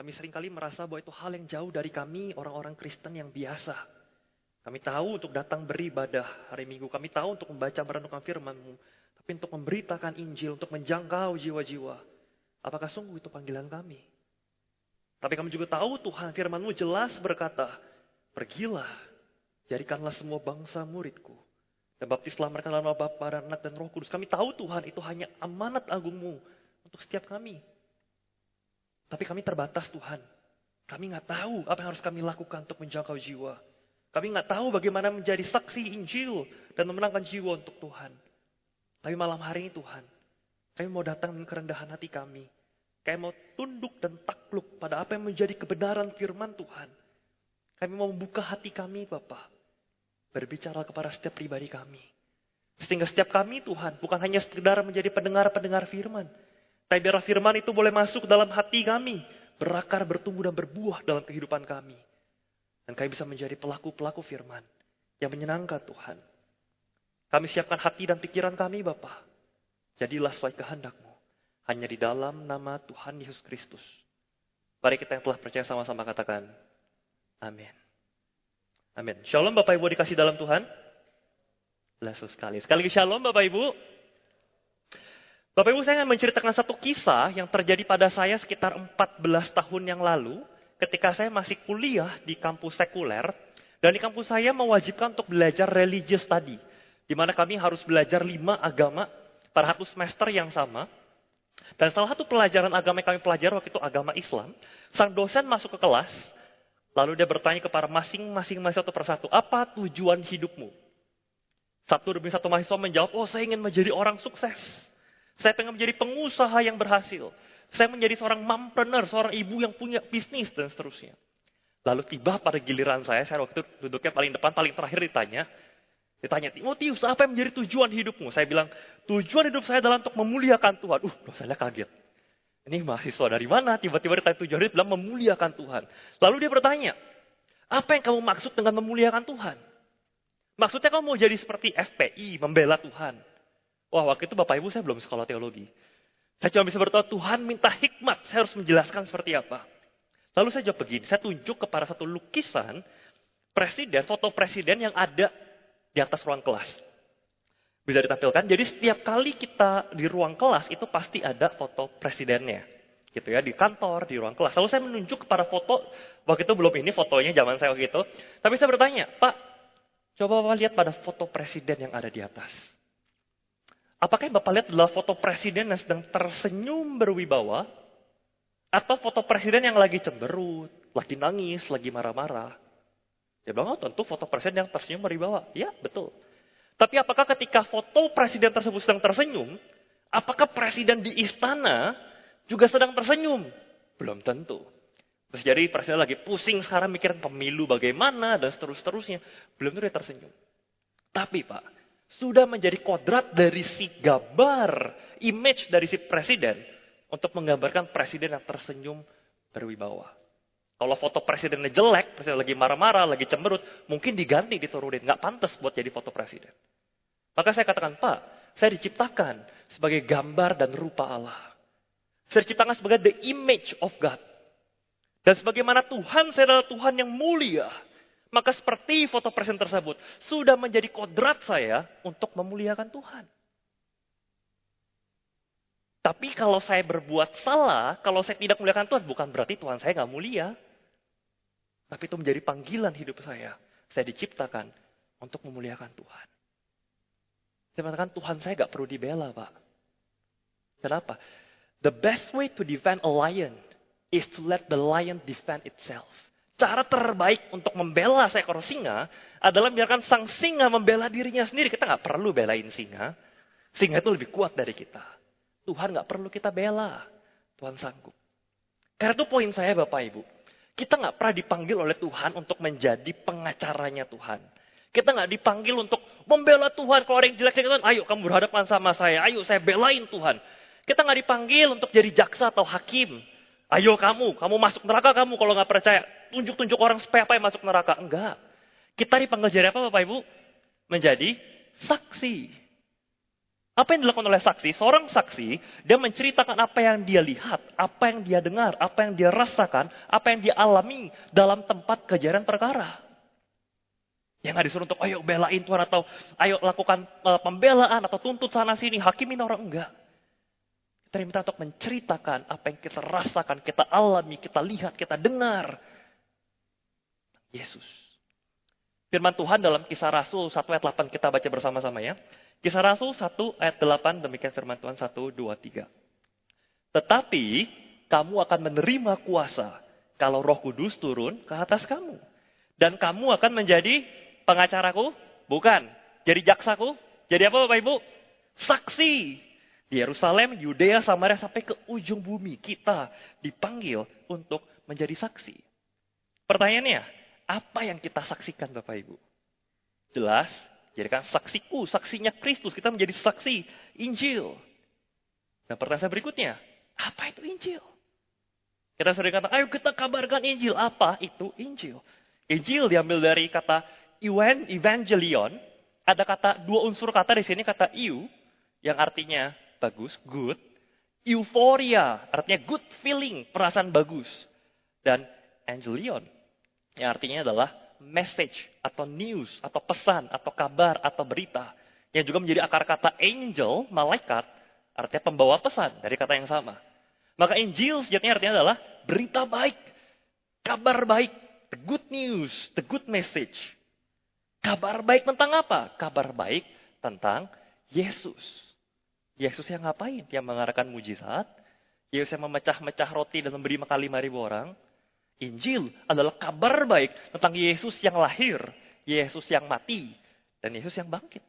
Kami sering kali merasa bahwa itu hal yang jauh dari kami, orang-orang Kristen yang biasa. Kami tahu untuk datang beribadah hari Minggu. Kami tahu untuk membaca merenungkan firman-Mu. Tapi untuk memberitakan Injil, untuk menjangkau jiwa-jiwa. Apakah sungguh itu panggilan kami? Tapi kami juga tahu Tuhan firman-Mu jelas berkata, Pergilah, jadikanlah semua bangsa muridku. Dan baptislah mereka dalam Bapa dan Anak dan Roh Kudus. Kami tahu Tuhan itu hanya amanat agungmu untuk setiap kami. Tapi kami terbatas Tuhan. Kami nggak tahu apa yang harus kami lakukan untuk menjangkau jiwa. Kami nggak tahu bagaimana menjadi saksi Injil dan memenangkan jiwa untuk Tuhan. Tapi malam hari ini Tuhan, kami mau datang dengan kerendahan hati kami. Kami mau tunduk dan takluk pada apa yang menjadi kebenaran firman Tuhan. Kami mau membuka hati kami Bapak. Berbicara kepada setiap pribadi kami. Sehingga setiap kami Tuhan bukan hanya sekedar menjadi pendengar-pendengar firman. Tapi biar firman itu boleh masuk dalam hati kami. Berakar, bertumbuh dan berbuah dalam kehidupan kami. Dan kami bisa menjadi pelaku-pelaku firman. Yang menyenangkan Tuhan. Kami siapkan hati dan pikiran kami Bapak. Jadilah sesuai kehendakmu. Hanya di dalam nama Tuhan Yesus Kristus. Mari kita yang telah percaya sama-sama katakan. Amin. Amin. Shalom Bapak Ibu dikasih dalam Tuhan. Lesu sekali. Sekali lagi shalom Bapak Ibu. Bapak Ibu saya akan menceritakan satu kisah yang terjadi pada saya sekitar 14 tahun yang lalu. Ketika saya masih kuliah di kampus sekuler. Dan di kampus saya mewajibkan untuk belajar religious study. Di mana kami harus belajar lima agama pada satu semester yang sama. Dan salah satu pelajaran agama yang kami pelajari waktu itu agama Islam. Sang dosen masuk ke kelas Lalu dia bertanya kepada masing-masing mahasiswa satu persatu, apa tujuan hidupmu? Satu demi satu mahasiswa menjawab, oh saya ingin menjadi orang sukses. Saya pengen menjadi pengusaha yang berhasil. Saya menjadi seorang mompreneur, seorang ibu yang punya bisnis dan seterusnya. Lalu tiba pada giliran saya, saya waktu itu duduknya paling depan, paling terakhir ditanya. Ditanya, Timotius, apa yang menjadi tujuan hidupmu? Saya bilang, tujuan hidup saya adalah untuk memuliakan Tuhan. Uh, saya kaget. Ini mahasiswa dari mana? Tiba-tiba ditanya tujuan dia bilang memuliakan Tuhan. Lalu dia bertanya, apa yang kamu maksud dengan memuliakan Tuhan? Maksudnya kamu mau jadi seperti FPI, membela Tuhan. Wah, waktu itu Bapak Ibu saya belum sekolah teologi. Saya cuma bisa bertanya, Tuhan minta hikmat, saya harus menjelaskan seperti apa. Lalu saya jawab begini, saya tunjuk kepada satu lukisan presiden, foto presiden yang ada di atas ruang kelas bisa ditampilkan. Jadi setiap kali kita di ruang kelas itu pasti ada foto presidennya. Gitu ya, di kantor, di ruang kelas. Lalu saya menunjuk kepada foto, waktu itu belum ini fotonya zaman saya waktu itu. Tapi saya bertanya, Pak, coba Bapak lihat pada foto presiden yang ada di atas. Apakah yang Bapak lihat adalah foto presiden yang sedang tersenyum berwibawa? Atau foto presiden yang lagi cemberut, lagi nangis, lagi marah-marah? Bilang, oh tentu foto presiden yang tersenyum berwibawa. Ya, betul. Tapi apakah ketika foto presiden tersebut sedang tersenyum, apakah presiden di istana juga sedang tersenyum? Belum tentu. Terus jadi presiden lagi pusing sekarang mikirin pemilu bagaimana dan seterus-terusnya. Belum tentu dia tersenyum. Tapi Pak, sudah menjadi kodrat dari si gambar, image dari si presiden untuk menggambarkan presiden yang tersenyum berwibawa. Kalau foto presidennya jelek, presiden lagi marah-marah, lagi cemberut, mungkin diganti, diturunin. Nggak pantas buat jadi foto presiden. Maka saya katakan, Pak, saya diciptakan sebagai gambar dan rupa Allah. Saya diciptakan sebagai the image of God. Dan sebagaimana Tuhan, saya adalah Tuhan yang mulia. Maka seperti foto presiden tersebut, sudah menjadi kodrat saya untuk memuliakan Tuhan. Tapi kalau saya berbuat salah, kalau saya tidak memuliakan Tuhan, bukan berarti Tuhan saya nggak mulia. Tapi itu menjadi panggilan hidup saya. Saya diciptakan untuk memuliakan Tuhan. Saya mengatakan Tuhan saya gak perlu dibela, Pak. Kenapa? The best way to defend a lion is to let the lion defend itself. Cara terbaik untuk membela seekor singa adalah biarkan sang singa membela dirinya sendiri. Kita nggak perlu belain singa. Singa itu lebih kuat dari kita. Tuhan nggak perlu kita bela. Tuhan sanggup. Karena itu poin saya Bapak Ibu. Kita nggak pernah dipanggil oleh Tuhan untuk menjadi pengacaranya Tuhan. Kita nggak dipanggil untuk membela Tuhan. Kalau ada yang jelek Tuhan, ayo kamu berhadapan sama saya. Ayo saya belain Tuhan. Kita nggak dipanggil untuk jadi jaksa atau hakim. Ayo kamu, kamu masuk neraka kamu kalau nggak percaya. Tunjuk-tunjuk orang supaya apa yang masuk neraka. Enggak. Kita dipanggil jadi apa Bapak Ibu? Menjadi saksi. Apa yang dilakukan oleh saksi? Seorang saksi, dia menceritakan apa yang dia lihat, apa yang dia dengar, apa yang dia rasakan, apa yang dia alami dalam tempat kejadian perkara. Yang nggak disuruh untuk, ayo belain Tuhan, atau ayo lakukan uh, pembelaan, atau tuntut sana sini, hakimin orang, enggak. Kita diminta untuk menceritakan apa yang kita rasakan, kita alami, kita lihat, kita dengar. Yesus. Firman Tuhan dalam kisah Rasul 1 ayat 8 kita baca bersama-sama ya. Kisah Rasul 1 ayat 8 demikian firman Tuhan 1, 2, 3. Tetapi kamu akan menerima kuasa kalau roh kudus turun ke atas kamu. Dan kamu akan menjadi pengacaraku? Bukan. Jadi jaksaku? Jadi apa Bapak Ibu? Saksi. Di Yerusalem, Yudea, Samaria sampai ke ujung bumi. Kita dipanggil untuk menjadi saksi. Pertanyaannya, apa yang kita saksikan Bapak Ibu? Jelas, Jadikan saksiku, saksinya Kristus. Kita menjadi saksi Injil. Dan pertanyaan saya berikutnya, apa itu Injil? Kita sering kata, ayo kita kabarkan Injil. Apa itu Injil? Injil diambil dari kata evangelion. Ada kata dua unsur kata di sini kata eu yang artinya bagus, good. Euphoria artinya good feeling, perasaan bagus. Dan angelion yang artinya adalah message atau news atau pesan atau kabar atau berita yang juga menjadi akar kata angel, malaikat, artinya pembawa pesan dari kata yang sama. Maka Injil sejatinya artinya adalah berita baik, kabar baik, the good news, the good message. Kabar baik tentang apa? Kabar baik tentang Yesus. Yesus yang ngapain? Yang mengarahkan mujizat. Yesus yang memecah-mecah roti dan memberi makan lima ribu orang. Injil adalah kabar baik tentang Yesus yang lahir, Yesus yang mati, dan Yesus yang bangkit.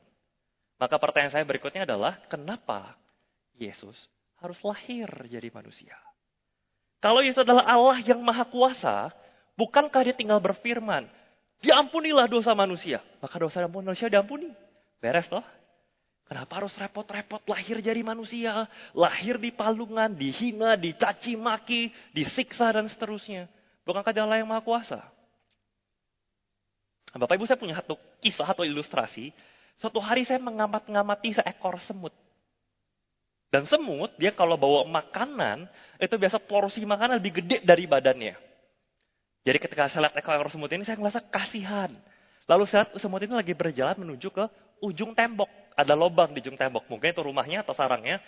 Maka pertanyaan saya berikutnya adalah, kenapa Yesus harus lahir jadi manusia? Kalau Yesus adalah Allah yang maha kuasa, bukankah dia tinggal berfirman, diampunilah dosa manusia, maka dosa manusia diampuni. Beres toh? Kenapa harus repot-repot lahir jadi manusia, lahir di palungan, dihina, dicaci maki, disiksa dan seterusnya? Bukankah dia Allah yang maha kuasa? Bapak Ibu saya punya satu kisah atau ilustrasi. Suatu hari saya mengamat-ngamati seekor semut. Dan semut, dia kalau bawa makanan, itu biasa porsi makanan lebih gede dari badannya. Jadi ketika saya lihat ekor semut ini, saya ngerasa kasihan. Lalu saya lihat semut ini lagi berjalan menuju ke ujung tembok. Ada lubang di ujung tembok. Mungkin itu rumahnya atau sarangnya.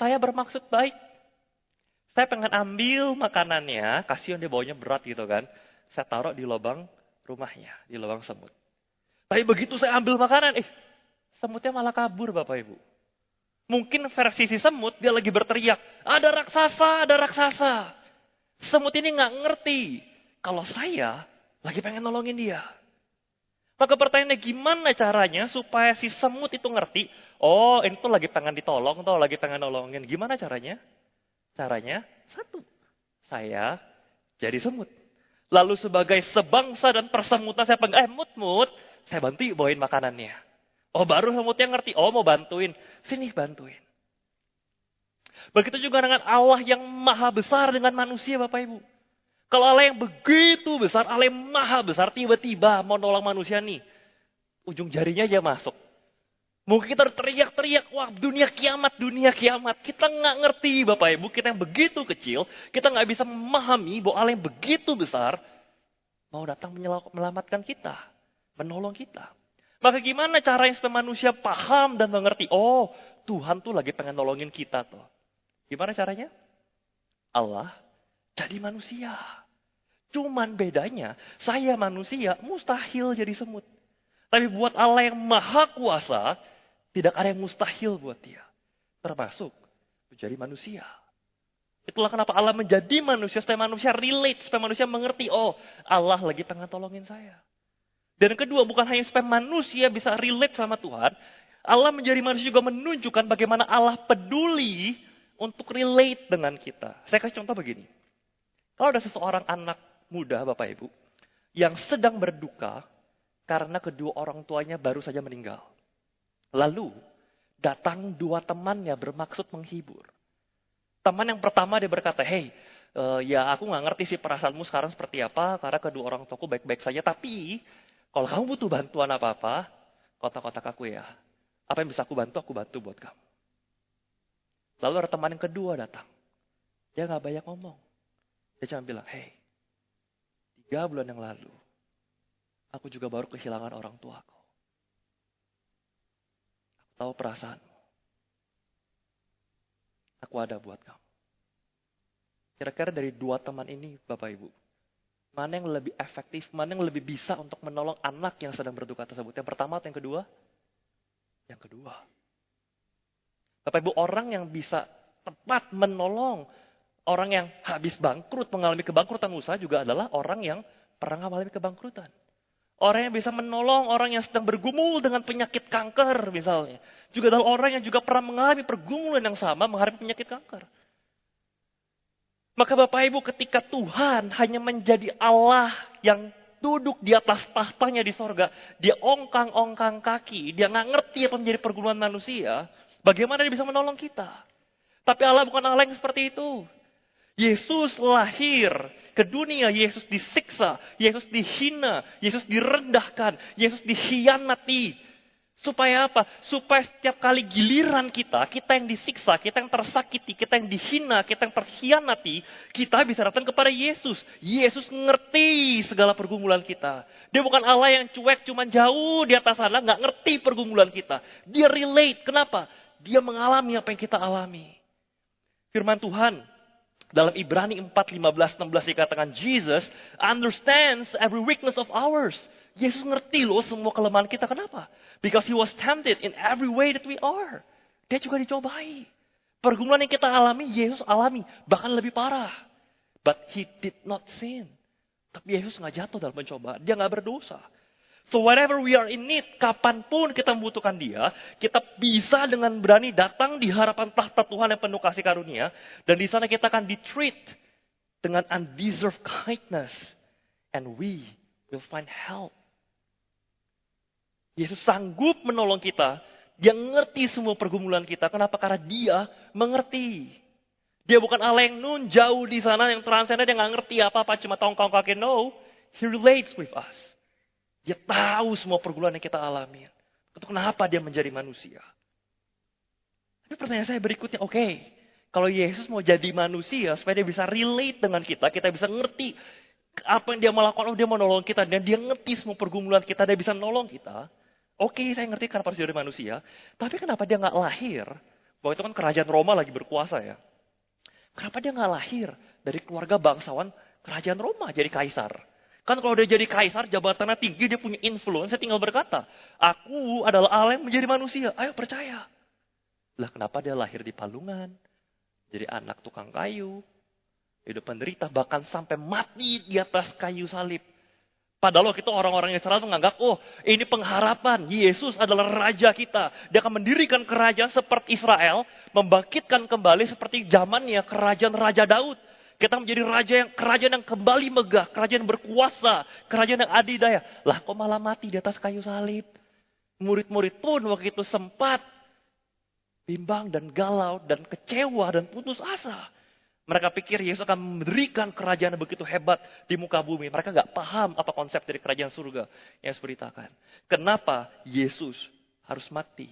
Saya bermaksud baik. Saya pengen ambil makanannya, kasihan dia bawanya berat gitu kan. Saya taruh di lubang rumahnya, di lubang semut. Tapi begitu saya ambil makanan, eh semutnya malah kabur Bapak Ibu. Mungkin versi si semut dia lagi berteriak, ada raksasa, ada raksasa. Semut ini nggak ngerti kalau saya lagi pengen nolongin dia. Maka pertanyaannya gimana caranya supaya si semut itu ngerti, oh ini tuh lagi pengen ditolong, tuh lagi pengen nolongin. Gimana caranya? Caranya satu. Saya jadi semut. Lalu sebagai sebangsa dan persemutan saya panggil, eh mut-mut, saya bantu bawain makanannya. Oh baru semutnya ngerti, oh mau bantuin. Sini bantuin. Begitu juga dengan Allah yang maha besar dengan manusia Bapak Ibu. Kalau Allah yang begitu besar, Allah yang maha besar, tiba-tiba mau nolong manusia nih. Ujung jarinya aja masuk. Mungkin kita teriak-teriak, wah dunia kiamat, dunia kiamat. Kita nggak ngerti Bapak Ibu, kita yang begitu kecil, kita nggak bisa memahami bahwa Allah yang begitu besar, mau datang menyelamatkan kita, menolong kita. Maka gimana caranya supaya manusia paham dan mengerti, oh Tuhan tuh lagi pengen nolongin kita tuh. Gimana caranya? Allah jadi manusia. Cuman bedanya, saya manusia mustahil jadi semut. Tapi buat Allah yang maha kuasa, tidak ada yang mustahil buat dia. Termasuk menjadi manusia. Itulah kenapa Allah menjadi manusia, supaya manusia relate, supaya manusia mengerti, oh Allah lagi pengen tolongin saya. Dan kedua, bukan hanya supaya manusia bisa relate sama Tuhan, Allah menjadi manusia juga menunjukkan bagaimana Allah peduli untuk relate dengan kita. Saya kasih contoh begini. Kalau ada seseorang anak muda, Bapak Ibu, yang sedang berduka karena kedua orang tuanya baru saja meninggal. Lalu datang dua temannya bermaksud menghibur. Teman yang pertama dia berkata, hei, uh, ya aku nggak ngerti sih perasaanmu sekarang seperti apa, karena kedua orang tuaku baik-baik saja. Tapi kalau kamu butuh bantuan apa-apa, kontak-kontak aku ya. Apa yang bisa aku bantu, aku bantu buat kamu. Lalu ada teman yang kedua datang. Dia nggak banyak ngomong. Dia cuma bilang, hey, tiga bulan yang lalu, aku juga baru kehilangan orang tuaku. Tahu perasaanmu. Aku ada buat kamu. Kira-kira dari dua teman ini, Bapak Ibu, mana yang lebih efektif, mana yang lebih bisa untuk menolong anak yang sedang berduka tersebut? Yang pertama atau yang kedua? Yang kedua. Bapak Ibu, orang yang bisa tepat menolong orang yang habis bangkrut, mengalami kebangkrutan usaha juga adalah orang yang pernah mengalami kebangkrutan. Orang yang bisa menolong orang yang sedang bergumul dengan penyakit kanker misalnya. Juga adalah orang yang juga pernah mengalami pergumulan yang sama menghadapi penyakit kanker. Maka Bapak Ibu ketika Tuhan hanya menjadi Allah yang duduk di atas tahtanya di sorga. Dia ongkang-ongkang kaki. Dia nggak ngerti apa menjadi pergumulan manusia. Bagaimana dia bisa menolong kita. Tapi Allah bukan Allah yang seperti itu. Yesus lahir ke dunia, Yesus disiksa, Yesus dihina, Yesus direndahkan, Yesus dikhianati. Supaya apa? Supaya setiap kali giliran kita, kita yang disiksa, kita yang tersakiti, kita yang dihina, kita yang terkhianati, kita bisa datang kepada Yesus. Yesus ngerti segala pergumulan kita. Dia bukan Allah yang cuek, cuma jauh di atas sana, nggak ngerti pergumulan kita. Dia relate. Kenapa? Dia mengalami apa yang kita alami. Firman Tuhan dalam Ibrani 4, 15, 16 dikatakan, Jesus understands every weakness of ours. Yesus ngerti loh semua kelemahan kita. Kenapa? Because he was tempted in every way that we are. Dia juga dicobai. Pergumulan yang kita alami, Yesus alami. Bahkan lebih parah. But he did not sin. Tapi Yesus nggak jatuh dalam pencobaan. Dia nggak berdosa. So whatever we are in need, kapan pun kita membutuhkan dia, kita bisa dengan berani datang di harapan tahta Tuhan yang penuh kasih karunia. Dan di sana kita akan ditreat dengan undeserved kindness. And we will find help. Yesus sanggup menolong kita. Dia ngerti semua pergumulan kita. Kenapa? Karena dia mengerti. Dia bukan Allah yang nun jauh di sana yang transenden dia nggak ngerti apa-apa cuma tongkong kaki. No, he relates with us. Dia tahu semua pergumulan yang kita alami. Itu kenapa dia menjadi manusia. Tapi pertanyaan saya berikutnya, oke. Okay, kalau Yesus mau jadi manusia, supaya dia bisa relate dengan kita, kita bisa ngerti apa yang dia melakukan, oh dia mau nolong kita, dan dia ngerti semua pergumulan kita, dia bisa nolong kita. Oke, okay, saya ngerti kenapa harus jadi manusia. Tapi kenapa dia nggak lahir? Bahwa itu kan kerajaan Roma lagi berkuasa ya. Kenapa dia nggak lahir dari keluarga bangsawan kerajaan Roma jadi kaisar? Kan kalau dia jadi kaisar, jabatannya tinggi, dia punya influence, tinggal berkata, aku adalah Allah yang menjadi manusia, ayo percaya. Lah kenapa dia lahir di palungan, jadi anak tukang kayu, hidup penderita, bahkan sampai mati di atas kayu salib. Padahal kita orang-orang Israel menganggap, oh ini pengharapan, Yesus adalah raja kita. Dia akan mendirikan kerajaan seperti Israel, membangkitkan kembali seperti zamannya kerajaan Raja Daud. Kita menjadi raja yang kerajaan yang kembali megah, kerajaan yang berkuasa, kerajaan yang adidaya. Lah kok malah mati di atas kayu salib? Murid-murid pun waktu itu sempat bimbang dan galau dan kecewa dan putus asa. Mereka pikir Yesus akan memberikan kerajaan yang begitu hebat di muka bumi. Mereka nggak paham apa konsep dari kerajaan surga yang saya beritakan. Kenapa Yesus harus mati?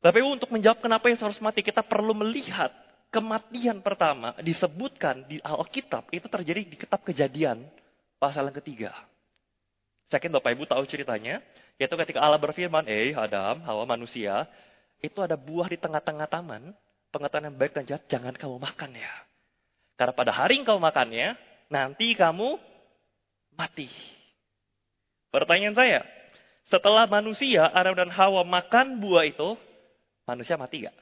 Tapi untuk menjawab kenapa Yesus harus mati, kita perlu melihat kematian pertama disebutkan di Alkitab itu terjadi di kitab kejadian pasal yang ketiga. Saya yakin Bapak Ibu tahu ceritanya, yaitu ketika Allah berfirman, eh Adam, Hawa manusia, itu ada buah di tengah-tengah taman, pengetahuan yang baik dan jahat, jangan kamu makan ya. Karena pada hari yang kamu makannya, nanti kamu mati. Pertanyaan saya, setelah manusia, Adam dan Hawa makan buah itu, manusia mati gak?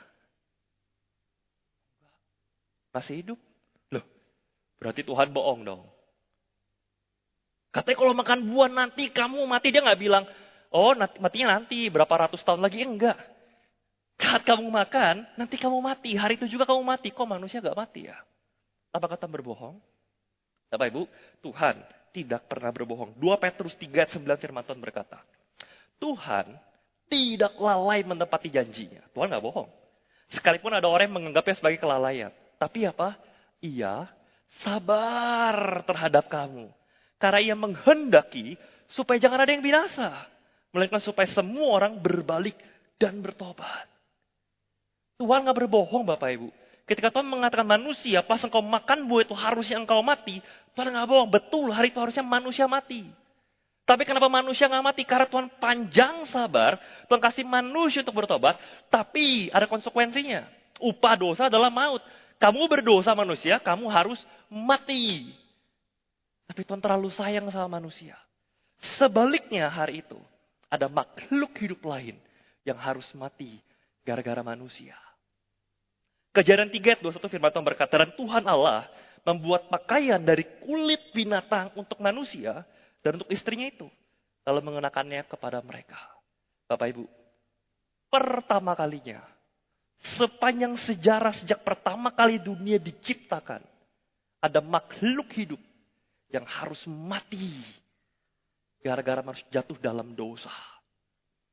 Masih hidup. Loh, berarti Tuhan bohong dong. Katanya kalau makan buah nanti kamu mati. Dia nggak bilang, oh matinya nanti berapa ratus tahun lagi. Enggak. Saat kamu makan, nanti kamu mati. Hari itu juga kamu mati. Kok manusia nggak mati ya? Apa kata berbohong? Bapak Ibu, Tuhan tidak pernah berbohong. 2 Petrus 3 9 firman Tuhan berkata, Tuhan tidak lalai menepati janjinya. Tuhan nggak bohong. Sekalipun ada orang yang menganggapnya sebagai kelalaian. Tapi apa? Ia sabar terhadap kamu. Karena ia menghendaki supaya jangan ada yang binasa. Melainkan supaya semua orang berbalik dan bertobat. Tuhan nggak berbohong Bapak Ibu. Ketika Tuhan mengatakan manusia, pas engkau makan buah itu harusnya engkau mati. Tuhan nggak bohong, betul hari itu harusnya manusia mati. Tapi kenapa manusia nggak mati? Karena Tuhan panjang sabar, Tuhan kasih manusia untuk bertobat, tapi ada konsekuensinya. Upah dosa adalah maut. Kamu berdosa manusia, kamu harus mati. Tapi Tuhan terlalu sayang sama manusia. Sebaliknya hari itu, ada makhluk hidup lain yang harus mati gara-gara manusia. Kejadian 3 ayat 21 firman Tuhan berkata, dan Tuhan Allah membuat pakaian dari kulit binatang untuk manusia dan untuk istrinya itu. Lalu mengenakannya kepada mereka. Bapak Ibu, pertama kalinya, sepanjang sejarah sejak pertama kali dunia diciptakan, ada makhluk hidup yang harus mati gara-gara harus jatuh dalam dosa.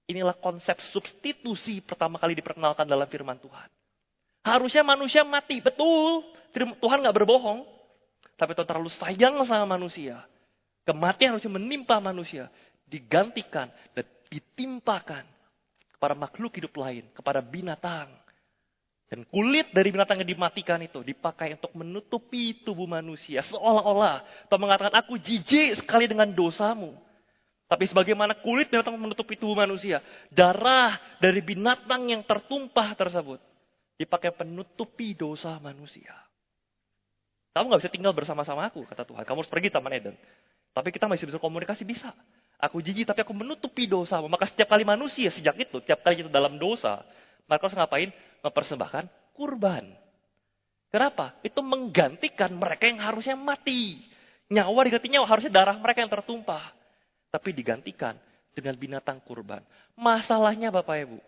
Inilah konsep substitusi pertama kali diperkenalkan dalam firman Tuhan. Harusnya manusia mati, betul. Tuhan nggak berbohong. Tapi Tuhan terlalu sayang sama manusia. Kematian harusnya menimpa manusia. Digantikan dan ditimpakan kepada makhluk hidup lain. Kepada binatang. Dan kulit dari binatang yang dimatikan itu dipakai untuk menutupi tubuh manusia. Seolah-olah Tuhan mengatakan, aku jijik sekali dengan dosamu. Tapi sebagaimana kulit binatang menutupi tubuh manusia. Darah dari binatang yang tertumpah tersebut dipakai penutupi dosa manusia. Kamu nggak bisa tinggal bersama-sama aku, kata Tuhan. Kamu harus pergi Taman Eden. Tapi kita masih bisa komunikasi, bisa. Aku jijik, tapi aku menutupi dosa. Maka setiap kali manusia, sejak itu, setiap kali kita dalam dosa, mereka harus ngapain? Mempersembahkan kurban. Kenapa? Itu menggantikan mereka yang harusnya mati. Nyawa diganti nyawa, harusnya darah mereka yang tertumpah. Tapi digantikan dengan binatang kurban. Masalahnya Bapak Ibu,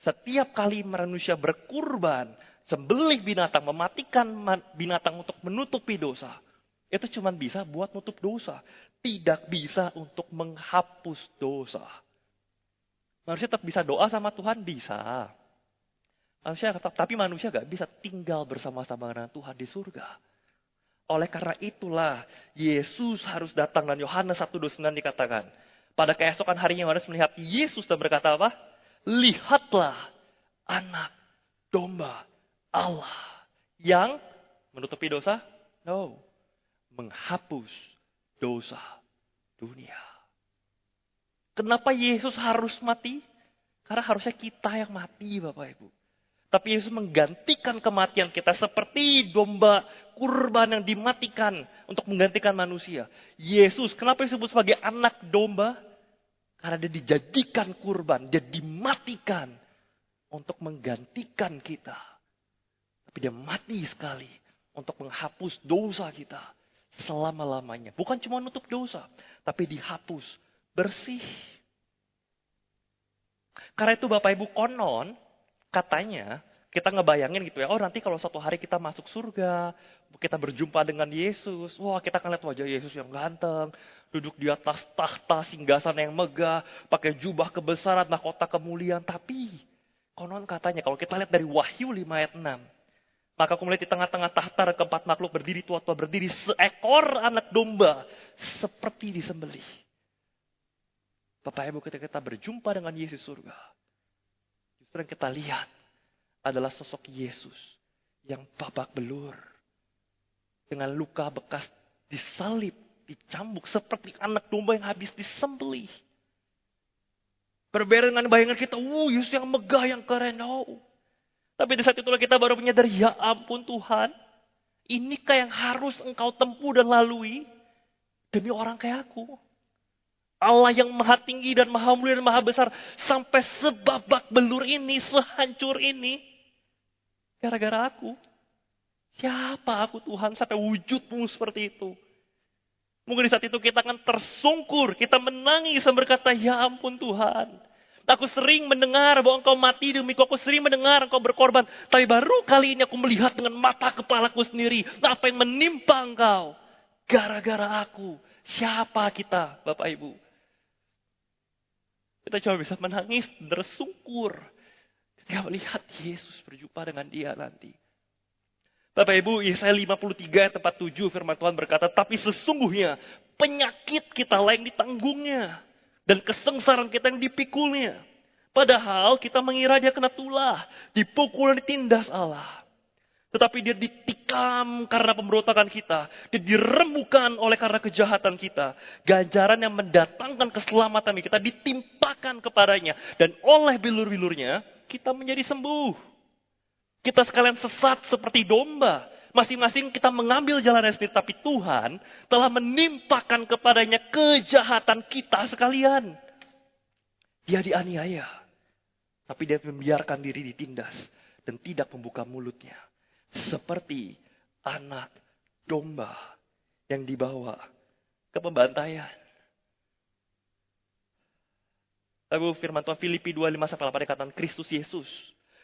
setiap kali manusia berkurban, sembelih binatang, mematikan binatang untuk menutupi dosa. Itu cuma bisa buat nutup dosa. Tidak bisa untuk menghapus dosa. Manusia tetap bisa doa sama Tuhan? Bisa. Manusia tapi manusia gak bisa tinggal bersama-sama dengan Tuhan di surga. Oleh karena itulah Yesus harus datang dan Yohanes 1:29 dikatakan. Pada keesokan harinya Yohanes melihat Yesus dan berkata apa? lihatlah anak domba Allah yang menutupi dosa? No. Menghapus dosa dunia. Kenapa Yesus harus mati? Karena harusnya kita yang mati Bapak Ibu. Tapi Yesus menggantikan kematian kita seperti domba kurban yang dimatikan untuk menggantikan manusia. Yesus, kenapa disebut sebagai anak domba? Karena dia dijadikan kurban, dia dimatikan untuk menggantikan kita. Tapi dia mati sekali untuk menghapus dosa kita selama-lamanya. Bukan cuma nutup dosa, tapi dihapus, bersih. Karena itu Bapak Ibu konon, katanya kita ngebayangin gitu ya, oh nanti kalau suatu hari kita masuk surga, kita berjumpa dengan Yesus, wah kita akan lihat wajah Yesus yang ganteng, duduk di atas tahta singgasan yang megah, pakai jubah kebesaran, mahkota kemuliaan. Tapi konon katanya kalau kita lihat dari Wahyu 5 ayat 6, maka aku melihat di tengah-tengah tahta keempat makhluk berdiri tua-tua berdiri seekor anak domba seperti disembelih. Bapak Ibu ketika kita berjumpa dengan Yesus surga, yang kita lihat adalah sosok Yesus yang babak belur dengan luka bekas disalib dicambuk seperti anak domba yang habis disembelih. Berbeda dengan bayangan kita, wuh Yesus yang megah, yang keren. Oh. Tapi di saat itulah kita baru menyadari, ya ampun Tuhan, inikah yang harus engkau tempuh dan lalui demi orang kayak aku? Allah yang maha tinggi dan maha mulia dan maha besar sampai sebabak belur ini, sehancur ini. Gara-gara aku. Siapa aku Tuhan sampai wujudmu seperti itu? Mungkin di saat itu kita akan tersungkur, kita menangis dan berkata, ya ampun Tuhan. Aku sering mendengar bahwa engkau mati demiku, aku sering mendengar engkau berkorban. Tapi baru kali ini aku melihat dengan mata kepalaku sendiri, apa yang menimpa engkau. Gara-gara aku. Siapa kita, Bapak Ibu? Kita cuma bisa menangis, tersungkur. Ketika melihat Yesus berjumpa dengan dia nanti. Bapak Ibu, Yesaya 53 ayat 47 firman Tuhan berkata, tapi sesungguhnya penyakit kita lah yang ditanggungnya. Dan kesengsaraan kita yang dipikulnya. Padahal kita mengira dia kena tulah, dipukul, ditindas Allah. Tetapi dia ditikam karena pemberontakan kita. Dia diremukan oleh karena kejahatan kita. Ganjaran yang mendatangkan keselamatan kita ditimpakan kepadanya. Dan oleh bilur-bilurnya, kita menjadi sembuh. Kita sekalian sesat seperti domba. Masing-masing kita mengambil jalan sendiri. Tapi Tuhan telah menimpakan kepadanya kejahatan kita sekalian. Dia dianiaya. Tapi dia membiarkan diri ditindas. Dan tidak membuka mulutnya seperti anak domba yang dibawa ke pembantaian. Tapi firman Tuhan Filipi 25 sampai 8 dikatakan Kristus Yesus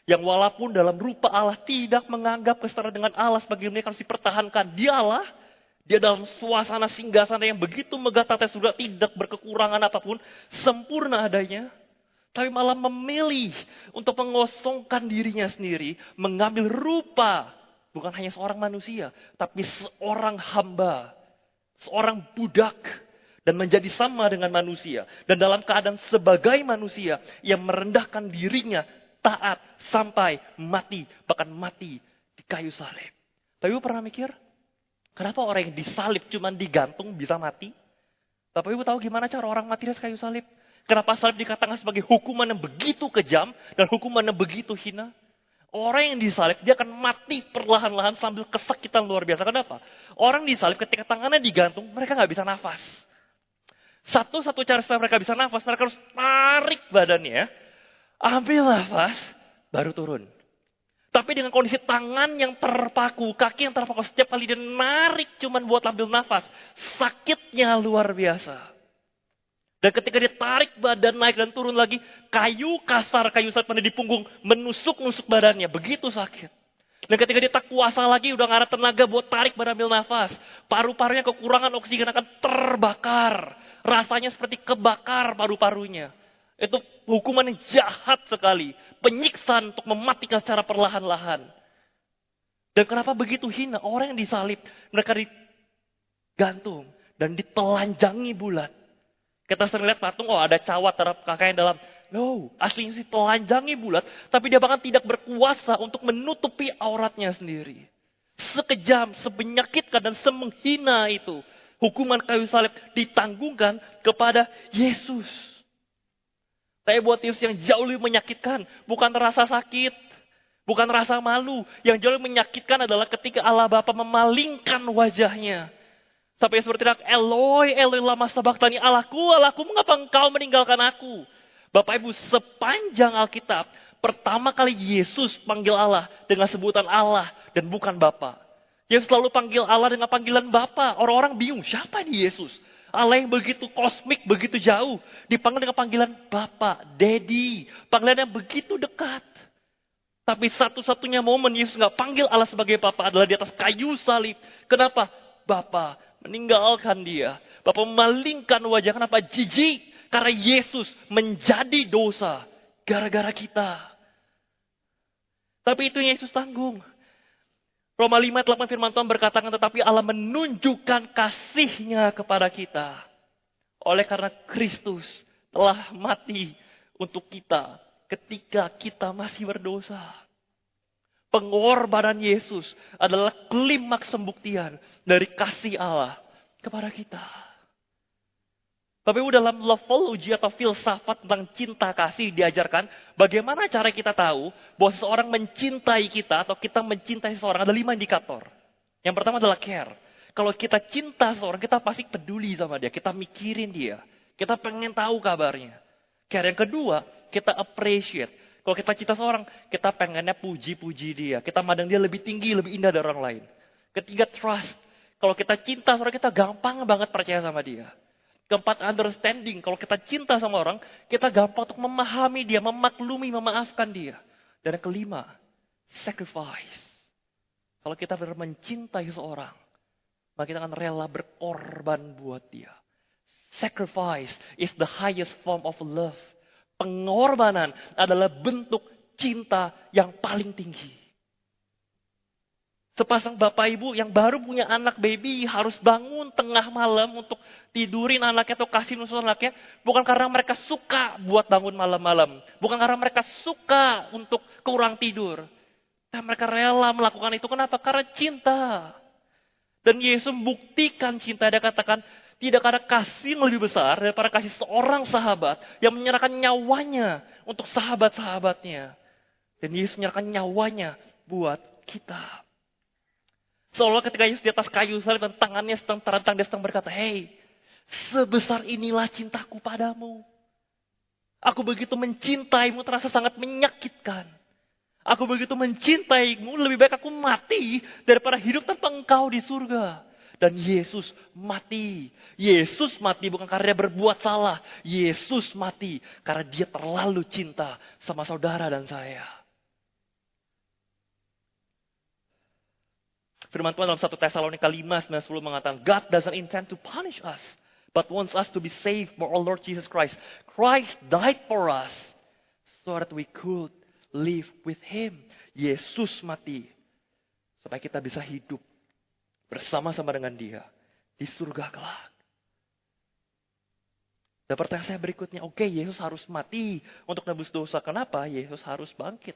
yang walaupun dalam rupa Allah tidak menganggap kesetara dengan Allah sebagai mereka harus dipertahankan. Dialah, dia dalam suasana singgasana yang begitu megah tata surga tidak berkekurangan apa pun, sempurna adanya. Tapi malah memilih untuk mengosongkan dirinya sendiri, mengambil rupa Bukan hanya seorang manusia, tapi seorang hamba, seorang budak, dan menjadi sama dengan manusia. Dan dalam keadaan sebagai manusia yang merendahkan dirinya taat sampai mati, bahkan mati di kayu salib. Tapi ibu pernah mikir, kenapa orang yang disalib cuma digantung bisa mati? Bapak ibu tahu gimana cara orang mati di kayu salib? Kenapa salib dikatakan sebagai hukuman yang begitu kejam dan hukuman yang begitu hina? Orang yang disalib, dia akan mati perlahan-lahan sambil kesakitan luar biasa. Kenapa? Orang disalib ketika tangannya digantung, mereka nggak bisa nafas. Satu-satu cara supaya mereka bisa nafas, mereka harus tarik badannya, ambil nafas, baru turun. Tapi dengan kondisi tangan yang terpaku, kaki yang terpaku, setiap kali dia narik cuman buat ambil nafas, sakitnya luar biasa. Dan ketika dia tarik badan naik dan turun lagi, kayu kasar, kayu saat pada di punggung, menusuk-nusuk badannya. Begitu sakit. Dan ketika dia tak kuasa lagi, udah ada tenaga buat tarik badan ambil nafas. Paru-parunya kekurangan oksigen akan terbakar. Rasanya seperti kebakar paru-parunya. Itu hukuman yang jahat sekali. Penyiksaan untuk mematikan secara perlahan-lahan. Dan kenapa begitu hina? Orang yang disalib, mereka digantung dan ditelanjangi bulat. Kita sering lihat patung, oh ada cawat terhadap kakak yang dalam. No, aslinya sih telanjangi bulat, tapi dia bahkan tidak berkuasa untuk menutupi auratnya sendiri. Sekejam, semenyakitkan dan semenghina itu. Hukuman kayu salib ditanggungkan kepada Yesus. Tapi buat Yesus yang jauh lebih menyakitkan, bukan rasa sakit, bukan rasa malu. Yang jauh lebih menyakitkan adalah ketika Allah Bapa memalingkan wajahnya Sampai seperti teriak, Eloi, Eloi lama sabaktani, Allahku, Allahku, mengapa engkau meninggalkan aku? Bapak Ibu, sepanjang Alkitab, pertama kali Yesus panggil Allah dengan sebutan Allah dan bukan Bapa. Yang selalu panggil Allah dengan panggilan Bapa. Orang-orang bingung, siapa ini Yesus? Allah yang begitu kosmik, begitu jauh. Dipanggil dengan panggilan Bapa, Daddy. Panggilan yang begitu dekat. Tapi satu-satunya momen Yesus nggak panggil Allah sebagai Bapa adalah di atas kayu salib. Kenapa? Bapa, meninggalkan dia. Bapak memalingkan wajah. Kenapa? Jijik. Karena Yesus menjadi dosa. Gara-gara kita. Tapi itu Yesus tanggung. Roma 5 8 firman Tuhan berkatakan tetapi Allah menunjukkan kasihnya kepada kita. Oleh karena Kristus telah mati untuk kita ketika kita masih berdosa. Pengorbanan Yesus adalah klimaks pembuktian dari kasih Allah kepada kita. Bapak Ibu dalam lovology atau filsafat tentang cinta kasih diajarkan bagaimana cara kita tahu bahwa seseorang mencintai kita atau kita mencintai seseorang ada lima indikator. Yang pertama adalah care. Kalau kita cinta seseorang kita pasti peduli sama dia, kita mikirin dia, kita pengen tahu kabarnya. Care yang kedua kita appreciate. Kalau kita cinta seorang, kita pengennya puji-puji dia. Kita mandang dia lebih tinggi, lebih indah dari orang lain. Ketiga, trust. Kalau kita cinta seorang, kita gampang banget percaya sama dia. Keempat, understanding. Kalau kita cinta sama orang, kita gampang untuk memahami dia, memaklumi, memaafkan dia. Dan yang kelima, sacrifice. Kalau kita benar mencintai seorang, maka kita akan rela berkorban buat dia. Sacrifice is the highest form of love. Pengorbanan adalah bentuk cinta yang paling tinggi. Sepasang bapak ibu yang baru punya anak baby harus bangun tengah malam untuk tidurin anaknya atau kasih nusuk anaknya. Bukan karena mereka suka buat bangun malam-malam. Bukan karena mereka suka untuk kurang tidur. Dan mereka rela melakukan itu. Kenapa? Karena cinta. Dan Yesus membuktikan cinta. Dia katakan, tidak ada kasih yang lebih besar daripada kasih seorang sahabat yang menyerahkan nyawanya untuk sahabat-sahabatnya. Dan Yesus menyerahkan nyawanya buat kita. Seolah ketika Yesus di atas kayu salib dan tangannya sedang terentang, dia sedang berkata, Hei, sebesar inilah cintaku padamu. Aku begitu mencintaimu terasa sangat menyakitkan. Aku begitu mencintaimu, lebih baik aku mati daripada hidup tanpa engkau di surga. Dan Yesus mati. Yesus mati bukan karena dia berbuat salah. Yesus mati karena dia terlalu cinta sama saudara dan saya. Firman Tuhan dalam 1 Tesalonika 5, 9, 10 mengatakan, God doesn't intend to punish us, but wants us to be saved by our Lord Jesus Christ. Christ died for us so that we could live with Him. Yesus mati supaya kita bisa hidup bersama-sama dengan Dia di surga kelak. Dan pertanyaan saya berikutnya, oke okay, Yesus harus mati untuk nebus dosa. Kenapa? Yesus harus bangkit.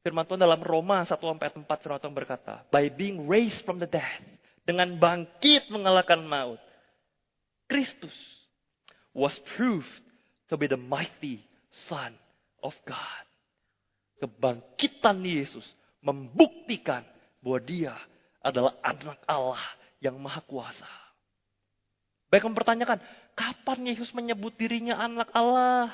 Firman Tuhan dalam Roma 1 sampai 4 firman Tuhan berkata, by being raised from the dead, dengan bangkit mengalahkan maut, Kristus was proved to be the mighty Son of God. Kebangkitan Yesus membuktikan bahwa dia adalah anak Allah yang maha kuasa. Baik mempertanyakan, kapan Yesus menyebut dirinya anak Allah?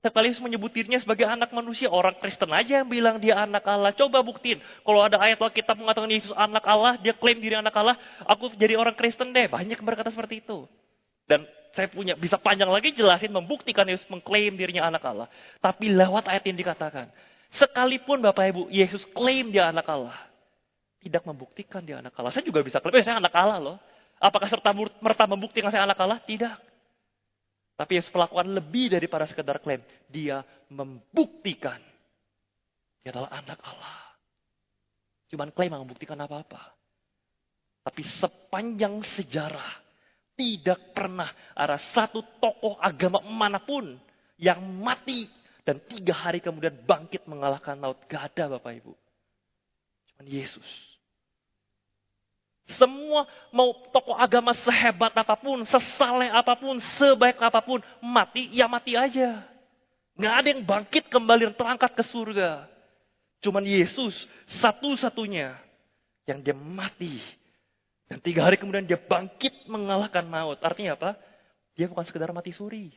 Setiap kali Yesus menyebut dirinya sebagai anak manusia, orang Kristen aja yang bilang dia anak Allah. Coba buktiin. Kalau ada ayat Alkitab mengatakan Yesus anak Allah, dia klaim diri anak Allah, aku jadi orang Kristen deh. Banyak yang berkata seperti itu. Dan saya punya bisa panjang lagi jelasin membuktikan Yesus mengklaim dirinya anak Allah. Tapi lewat ayat yang dikatakan. Sekalipun Bapak Ibu, Yesus klaim dia anak Allah. Tidak membuktikan dia anak Allah. Saya juga bisa klaim, eh, saya anak Allah loh. Apakah serta merta membuktikan saya anak Allah? Tidak. Tapi Yesus melakukan lebih daripada sekedar klaim. Dia membuktikan. Dia adalah anak Allah. Cuman klaim membuktikan apa-apa. Tapi sepanjang sejarah. Tidak pernah ada satu tokoh agama mana pun yang mati dan tiga hari kemudian bangkit mengalahkan maut. Gak ada Bapak Ibu. Yesus. Semua mau tokoh agama sehebat apa pun, sesaleh apa pun, sebaik apa pun, mati ya mati aja. Nggak ada yang bangkit kembali terangkat ke surga. Cuman Yesus satu-satunya yang dia mati. Dan tiga hari kemudian dia bangkit mengalahkan maut. Artinya apa? Dia bukan sekedar mati suri.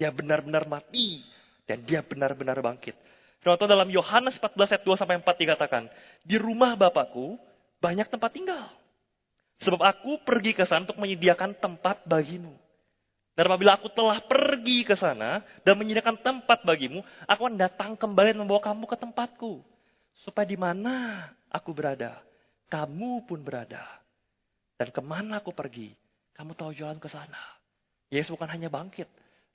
Dia benar-benar mati. Dan dia benar-benar bangkit. Contoh dalam Yohanes 14 ayat 2 sampai 4 dikatakan, di rumah Bapakku banyak tempat tinggal. Sebab aku pergi ke sana untuk menyediakan tempat bagimu. Dan apabila aku telah pergi ke sana dan menyediakan tempat bagimu, aku akan datang kembali dan membawa kamu ke tempatku. Supaya di mana aku berada, kamu pun berada. Dan ke mana aku pergi, kamu tahu jalan ke sana. Yesus bukan hanya bangkit,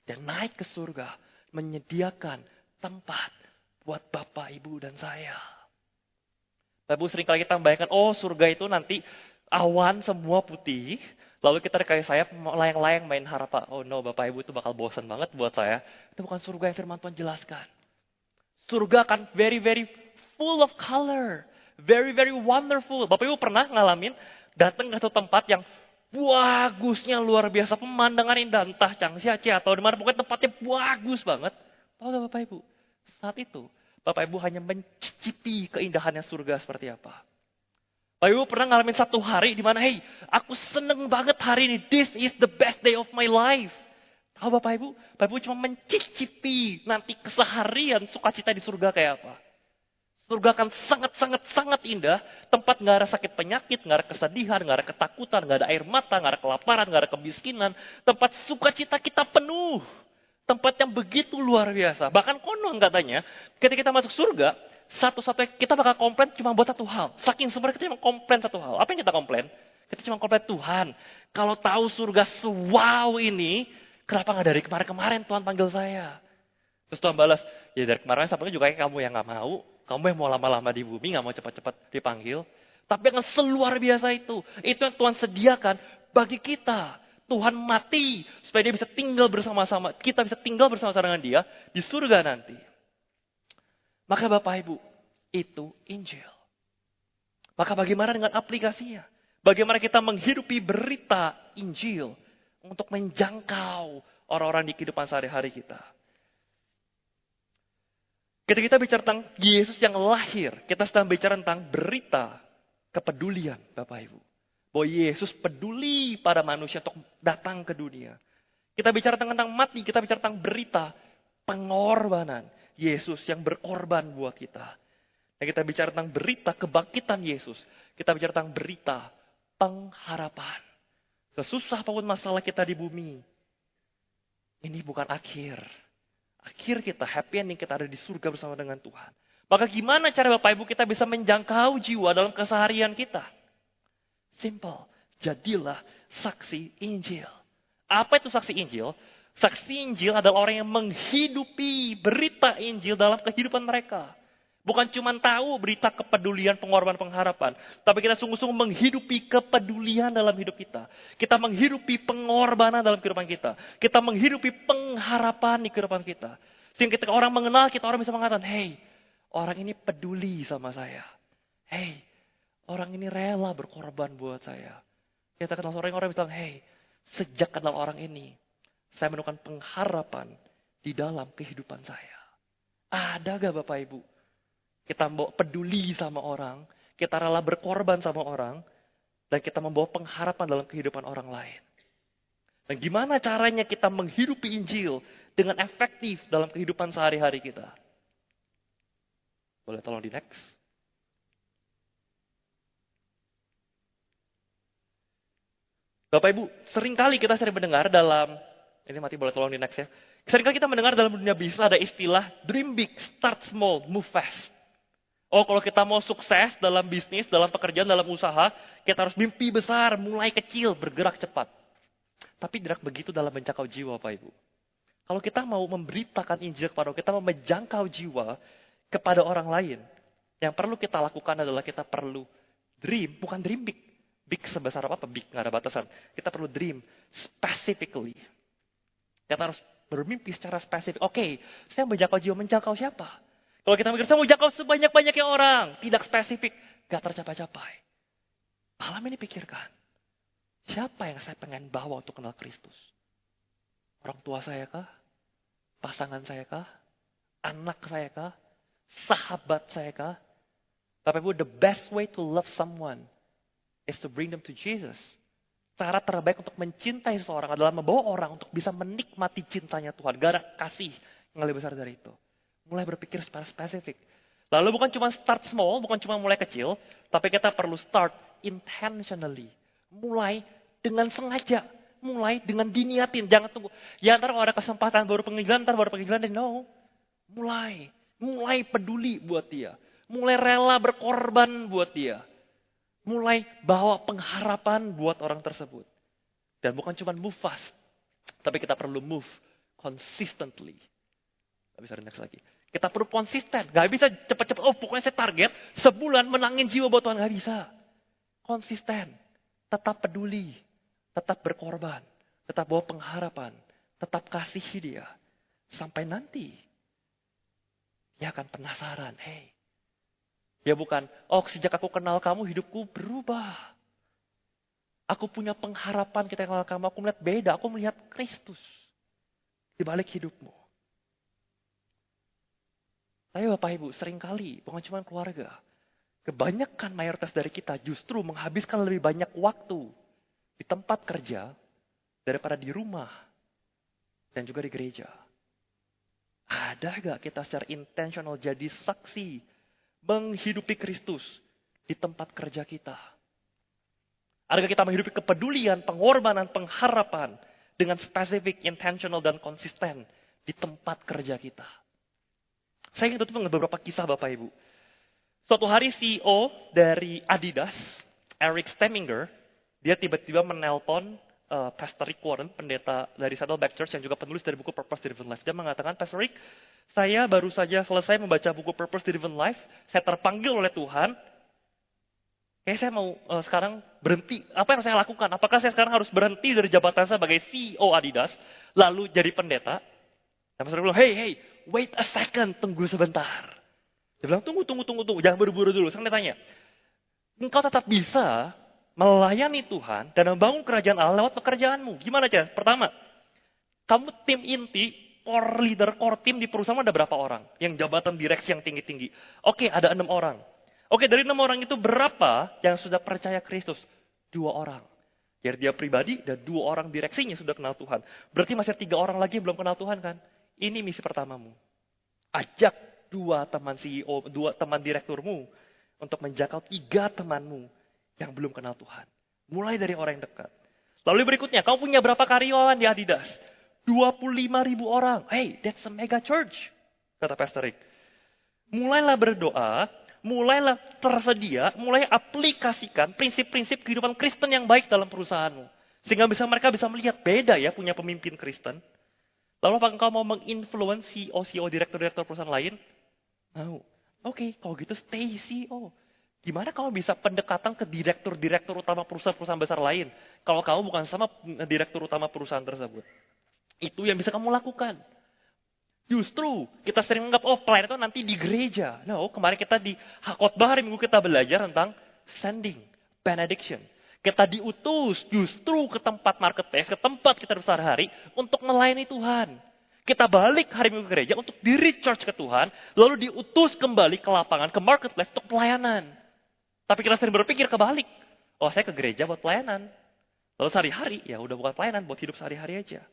dan naik ke surga, menyediakan tempat buat Bapak, Ibu, dan saya. Bapak Ibu sering kali kita membayangkan, oh surga itu nanti awan semua putih. Lalu kita kayak saya layang-layang main harapan. Oh no, Bapak Ibu itu bakal bosan banget buat saya. Itu bukan surga yang firman Tuhan jelaskan. Surga akan very, very full of color. Very, very wonderful. Bapak Ibu pernah ngalamin datang ke satu tempat yang bagusnya luar biasa. Pemandangan indah, entah Changxia atau di mana. Pokoknya tempatnya bagus banget. Tahu gak Bapak Ibu? Saat itu, Bapak Ibu hanya mencicipi keindahannya surga seperti apa. Bapak Ibu pernah ngalamin satu hari di mana, hey, aku seneng banget hari ini. This is the best day of my life. Tahu Bapak Ibu? Bapak Ibu cuma mencicipi nanti keseharian sukacita di surga kayak apa. Surga akan sangat-sangat-sangat indah. Tempat nggak ada sakit penyakit, nggak ada kesedihan, nggak ada ketakutan, nggak ada air mata, nggak ada kelaparan, nggak ada kemiskinan. Tempat sukacita kita penuh. Tempat yang begitu luar biasa. Bahkan konon katanya, ketika kita masuk surga, satu-satunya kita bakal komplain cuma buat satu hal. Saking sebenarnya kita cuma komplain satu hal. Apa yang kita komplain? Kita cuma komplain Tuhan. Kalau tahu surga wow ini, kenapa nggak dari kemarin-kemarin Tuhan panggil saya? Terus Tuhan balas, ya dari kemarin sampai juga kamu yang nggak mau. Kamu yang mau lama-lama di bumi, nggak mau cepat-cepat dipanggil. Tapi yang seluar biasa itu, itu yang Tuhan sediakan bagi kita. Tuhan mati supaya dia bisa tinggal bersama-sama, kita bisa tinggal bersama-sama dengan dia di surga nanti. Maka Bapak Ibu, itu Injil. Maka bagaimana dengan aplikasinya? Bagaimana kita menghidupi berita Injil untuk menjangkau orang-orang di kehidupan sehari-hari kita? Ketika kita bicara tentang Yesus yang lahir, kita sedang bicara tentang berita kepedulian, Bapak Ibu. Bahwa Yesus peduli pada manusia untuk datang ke dunia. Kita bicara tentang mati, kita bicara tentang berita pengorbanan. Yesus yang berkorban buat kita. Dan kita bicara tentang berita kebangkitan Yesus. Kita bicara tentang berita pengharapan. Sesusah apa pun masalah kita di bumi. Ini bukan akhir akhir kita, happy ending kita ada di surga bersama dengan Tuhan. Maka gimana cara Bapak Ibu kita bisa menjangkau jiwa dalam keseharian kita? Simple. Jadilah saksi Injil. Apa itu saksi Injil? Saksi Injil adalah orang yang menghidupi berita Injil dalam kehidupan mereka. Bukan cuma tahu berita kepedulian, pengorbanan, pengharapan. Tapi kita sungguh-sungguh menghidupi kepedulian dalam hidup kita. Kita menghidupi pengorbanan dalam kehidupan kita. Kita menghidupi pengharapan di kehidupan kita. Sehingga ketika orang mengenal kita, orang bisa mengatakan, Hey, orang ini peduli sama saya. Hey, orang ini rela berkorban buat saya. Kita kenal seorang orang bilang, Hey, sejak kenal orang ini, saya menemukan pengharapan di dalam kehidupan saya. Ada gak Bapak Ibu? Kita mau peduli sama orang, kita rela berkorban sama orang, dan kita membawa pengharapan dalam kehidupan orang lain. Dan gimana caranya kita menghidupi Injil dengan efektif dalam kehidupan sehari-hari kita? Boleh tolong di next? Bapak Ibu, sering kali kita sering mendengar dalam, ini mati boleh tolong di next ya. Seringkali kita mendengar dalam dunia bisnis ada istilah dream big, start small, move fast. Oh, kalau kita mau sukses dalam bisnis, dalam pekerjaan, dalam usaha, kita harus mimpi besar, mulai kecil, bergerak cepat. Tapi tidak begitu dalam menjangkau jiwa, Pak Ibu. Kalau kita mau memberitakan Injil kepada kita mau menjangkau jiwa kepada orang lain, yang perlu kita lakukan adalah kita perlu dream, bukan dream big. Big sebesar apa? Big, nggak ada batasan. Kita perlu dream specifically. Kita harus bermimpi secara spesifik. Oke, okay, saya menjangkau jiwa, menjangkau siapa? Kalau kita mikir, saya mau jangkau sebanyak-banyaknya orang. Tidak spesifik. Gak tercapai-capai. Malam ini pikirkan. Siapa yang saya pengen bawa untuk kenal Kristus? Orang tua saya kah? Pasangan saya kah? Anak saya kah? Sahabat saya kah? Bapak Ibu, the best way to love someone is to bring them to Jesus. Cara terbaik untuk mencintai seseorang adalah membawa orang untuk bisa menikmati cintanya Tuhan. Gak ada kasih yang lebih besar dari itu. Mulai berpikir secara spesifik. Lalu bukan cuma start small, bukan cuma mulai kecil, tapi kita perlu start intentionally. Mulai dengan sengaja. Mulai dengan diniatin. Jangan tunggu. Ya ntar kalau ada kesempatan baru pengadilan, ntar baru pengadilan. No. Mulai. Mulai peduli buat dia. Mulai rela berkorban buat dia. Mulai bawa pengharapan buat orang tersebut. Dan bukan cuma move fast. Tapi kita perlu move consistently. Gak bisa next lagi. Kita perlu konsisten. Gak bisa cepat-cepat, oh pokoknya saya target sebulan menangin jiwa buat Tuhan. Gak bisa. Konsisten. Tetap peduli. Tetap berkorban. Tetap bawa pengharapan. Tetap kasih dia. Sampai nanti. Dia akan penasaran. Hei. Ya bukan, oh sejak aku kenal kamu hidupku berubah. Aku punya pengharapan kita kenal kamu. Aku melihat beda. Aku melihat Kristus. Di balik hidupmu. Tapi Bapak Ibu, sering kali, cuma keluarga. Kebanyakan mayoritas dari kita justru menghabiskan lebih banyak waktu di tempat kerja daripada di rumah dan juga di gereja. Ada gak kita secara intensional jadi saksi menghidupi Kristus di tempat kerja kita? Adakah kita menghidupi kepedulian, pengorbanan, pengharapan dengan spesifik, intentional, dan konsisten di tempat kerja kita? Saya ingin tutup dengan beberapa kisah Bapak Ibu. Suatu hari CEO dari Adidas, Eric Stemminger, dia tiba-tiba menelpon uh, Pastor Rick Warren, pendeta dari Saddleback Church yang juga penulis dari buku Purpose Driven Life. Dia mengatakan, Pastor Rick, saya baru saja selesai membaca buku Purpose Driven Life. Saya terpanggil oleh Tuhan. Kayak saya mau uh, sekarang berhenti. Apa yang saya lakukan? Apakah saya sekarang harus berhenti dari jabatan saya sebagai CEO Adidas, lalu jadi pendeta? Dan Pastor Rick bilang, hey, hey, wait a second, tunggu sebentar. Dia bilang, tunggu, tunggu, tunggu, tunggu. Jangan buru-buru dulu. Saya tanya, engkau tetap bisa melayani Tuhan dan membangun kerajaan Allah lewat pekerjaanmu. Gimana aja? Pertama, kamu tim inti, core leader, core team di perusahaan ada berapa orang? Yang jabatan direksi yang tinggi-tinggi. Oke, ada enam orang. Oke, dari enam orang itu berapa yang sudah percaya Kristus? Dua orang. Jadi dia pribadi dan dua orang direksinya sudah kenal Tuhan. Berarti masih tiga orang lagi yang belum kenal Tuhan kan? Ini misi pertamamu. Ajak dua teman CEO, dua teman direkturmu untuk menjangkau tiga temanmu yang belum kenal Tuhan. Mulai dari orang yang dekat. Lalu berikutnya, kau punya berapa karyawan di Adidas? 25 ribu orang. Hey, that's a mega church. Kata Pastor Rick. Mulailah berdoa, mulailah tersedia, mulai aplikasikan prinsip-prinsip kehidupan Kristen yang baik dalam perusahaanmu. Sehingga bisa mereka bisa melihat beda ya punya pemimpin Kristen. Lalu apakah engkau mau menginfluence CEO, CEO, direktur-direktur perusahaan lain? Mau. Oke, okay, kalau gitu stay CEO. Gimana kamu bisa pendekatan ke direktur-direktur utama perusahaan-perusahaan besar lain? Kalau kamu bukan sama direktur utama perusahaan tersebut. Itu yang bisa kamu lakukan. Justru kita sering menganggap, oh pelayan itu nanti di gereja. No, kemarin kita di khotbah hari minggu kita belajar tentang sending, benediction. Kita diutus justru ke tempat marketplace, ke tempat kita bersehari-hari untuk melayani Tuhan. Kita balik hari minggu gereja untuk di recharge ke Tuhan, lalu diutus kembali ke lapangan, ke marketplace untuk pelayanan. Tapi kita sering berpikir kebalik. Oh, saya ke gereja buat pelayanan. Lalu sehari-hari, ya udah bukan pelayanan, buat hidup sehari-hari aja.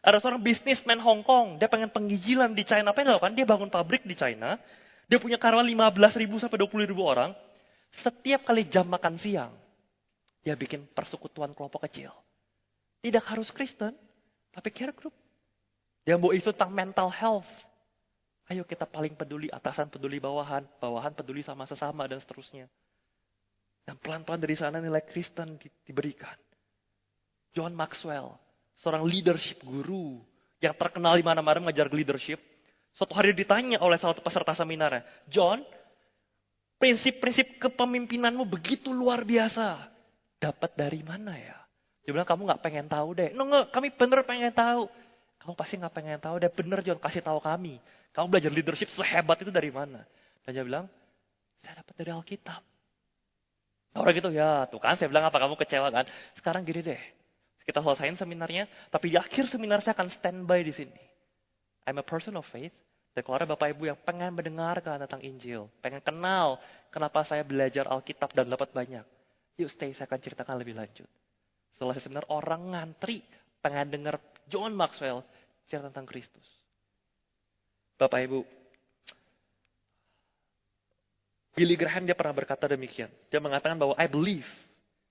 Ada seorang bisnismen Hong Kong, dia pengen penggijilan di China. Apa yang dilakukan? Dia bangun pabrik di China. Dia punya karyawan 15 ribu sampai 20 ribu orang. Setiap kali jam makan siang, dia bikin persekutuan kelompok kecil. Tidak harus Kristen, tapi care group. Dia mau isu tentang mental health. Ayo kita paling peduli atasan, peduli bawahan, bawahan peduli sama sesama dan seterusnya. Dan pelan-pelan dari sana nilai Kristen diberikan. John Maxwell, seorang leadership guru yang terkenal di mana-mana mengajar leadership. Suatu hari ditanya oleh salah satu peserta seminarnya, John, prinsip-prinsip kepemimpinanmu begitu luar biasa. Dapat dari mana ya? Dia bilang, kamu gak pengen tahu deh. No, enggak, kami bener pengen tahu. Kamu pasti gak pengen tahu deh. Bener John, kasih tahu kami. Kamu belajar leadership sehebat itu dari mana? Dan dia bilang, saya dapat dari Alkitab. Orang gitu, ya tuh kan saya bilang apa kamu kecewa kan? Sekarang gini deh, kita selesaiin seminarnya, tapi di akhir seminar saya akan standby di sini. I'm a person of faith. Dan keluar Bapak Ibu yang pengen mendengarkan tentang Injil, pengen kenal kenapa saya belajar Alkitab dan dapat banyak. Yuk stay, saya akan ceritakan lebih lanjut. Setelah seminar, orang ngantri pengen dengar John Maxwell cerita tentang Kristus. Bapak Ibu, Billy Graham dia pernah berkata demikian. Dia mengatakan bahwa I believe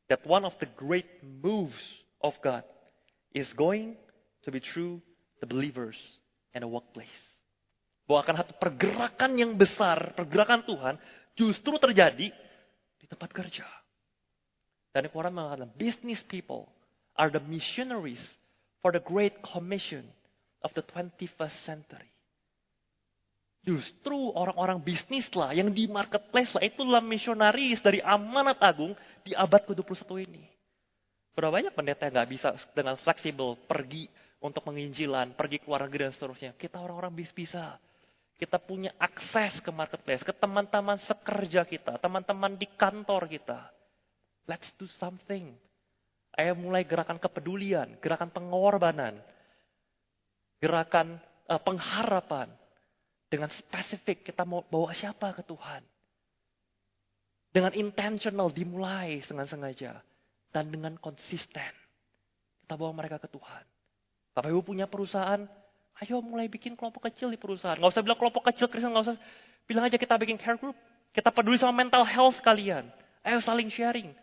that one of the great moves of God is going to be through the believers in a workplace. Bahwa akan satu pergerakan yang besar, pergerakan Tuhan justru terjadi di tempat kerja. Dan Quran mengatakan, business people are the missionaries for the great commission of the 21st century. Justru orang-orang bisnis lah yang di marketplace lah itulah misionaris dari amanat agung di abad ke-21 ini. Berapa banyak pendeta yang nggak bisa dengan fleksibel pergi untuk menginjilan, pergi ke luar negeri dan seterusnya. Kita orang-orang bis bisa. Kita punya akses ke marketplace, ke teman-teman sekerja kita, teman-teman di kantor kita. Let's do something. Ayo mulai gerakan kepedulian, gerakan pengorbanan, gerakan uh, pengharapan, dengan spesifik kita mau bawa siapa ke Tuhan. Dengan intentional dimulai dengan sengaja. Dan dengan konsisten. Kita bawa mereka ke Tuhan. Bapak Ibu punya perusahaan, ayo mulai bikin kelompok kecil di perusahaan. Gak usah bilang kelompok kecil Kristen, gak usah. Bilang aja kita bikin care group. Kita peduli sama mental health kalian. Ayo saling sharing.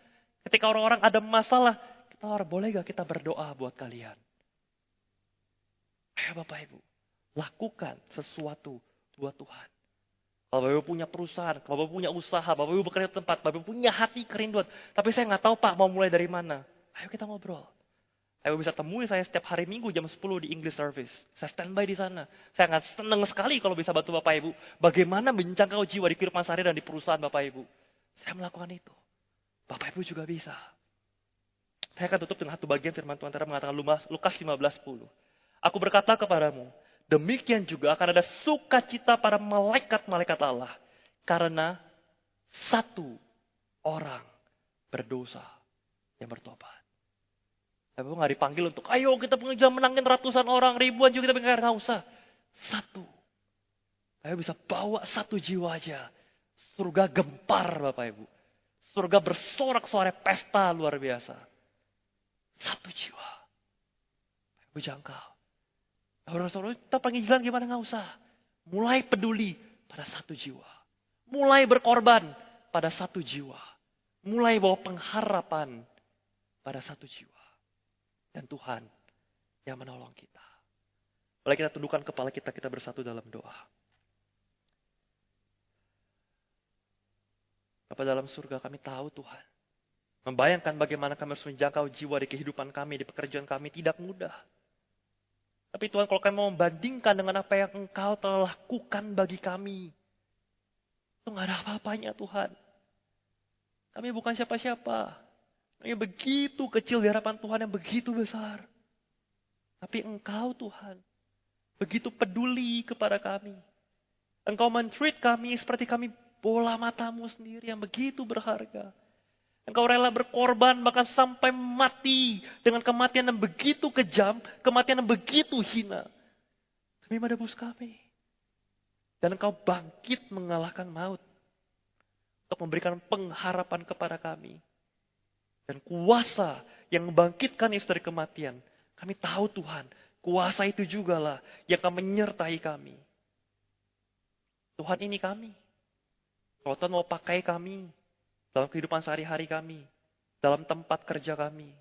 Ketika orang-orang ada masalah, kita boleh gak kita berdoa buat kalian? Ayo Bapak Ibu, lakukan sesuatu buat Tuhan. Kalau Bapak Ibu punya perusahaan, kalau Bapak punya usaha, Bapak Ibu bekerja tempat, Bapak Ibu punya hati kerinduan. Tapi saya nggak tahu Pak mau mulai dari mana. Ayo kita ngobrol. Ayo bisa temui saya setiap hari Minggu jam 10 di English Service. Saya standby di sana. Saya sangat senang sekali kalau bisa bantu Bapak Ibu. Bagaimana menjangkau jiwa di kehidupan sehari dan di perusahaan Bapak Ibu. Saya melakukan itu. Bapak Ibu juga bisa. Saya akan tutup dengan satu bagian firman Tuhan Tera mengatakan Lukas 15.10. Aku berkata kepadamu, demikian juga akan ada sukacita para malaikat-malaikat Allah. Karena satu orang berdosa yang bertobat. Tapi nggak dipanggil untuk, ayo kita pengejar menangin ratusan orang, ribuan juga kita pengen nggak usah. Satu. Ayo bisa bawa satu jiwa aja. Surga gempar Bapak Ibu. Surga bersorak-sorai pesta luar biasa. Satu jiwa. Ibu jangkau. Saudara-saudara, kita panggilan gimana nggak usah. Mulai peduli pada satu jiwa. Mulai berkorban pada satu jiwa. Mulai bawa pengharapan pada satu jiwa dan Tuhan yang menolong kita. Mari kita tundukkan kepala kita, kita bersatu dalam doa. Bapak dalam surga kami tahu Tuhan. Membayangkan bagaimana kami harus menjangkau jiwa di kehidupan kami, di pekerjaan kami tidak mudah. Tapi Tuhan kalau kami mau membandingkan dengan apa yang Engkau telah lakukan bagi kami. Itu nggak ada apa-apanya Tuhan. Kami bukan siapa-siapa. Yang begitu kecil di hadapan Tuhan yang begitu besar. Tapi engkau Tuhan, begitu peduli kepada kami. Engkau mentreat kami seperti kami bola matamu sendiri yang begitu berharga. Engkau rela berkorban bahkan sampai mati dengan kematian yang begitu kejam, kematian yang begitu hina. Demi menebus kami. Dan engkau bangkit mengalahkan maut. Untuk memberikan pengharapan kepada kami dan kuasa yang membangkitkan Yesus dari kematian. Kami tahu Tuhan, kuasa itu juga lah yang akan menyertai kami. Tuhan ini kami. Kalau Tuhan mau pakai kami dalam kehidupan sehari-hari kami, dalam tempat kerja kami,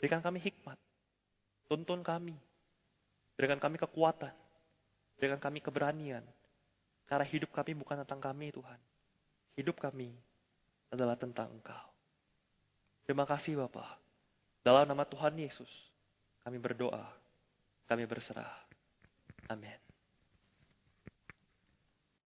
berikan kami hikmat, tuntun kami, berikan kami kekuatan, berikan kami keberanian. Karena hidup kami bukan tentang kami Tuhan. Hidup kami adalah tentang Engkau. Terima kasih Bapak. Dalam nama Tuhan Yesus, kami berdoa, kami berserah. Amin.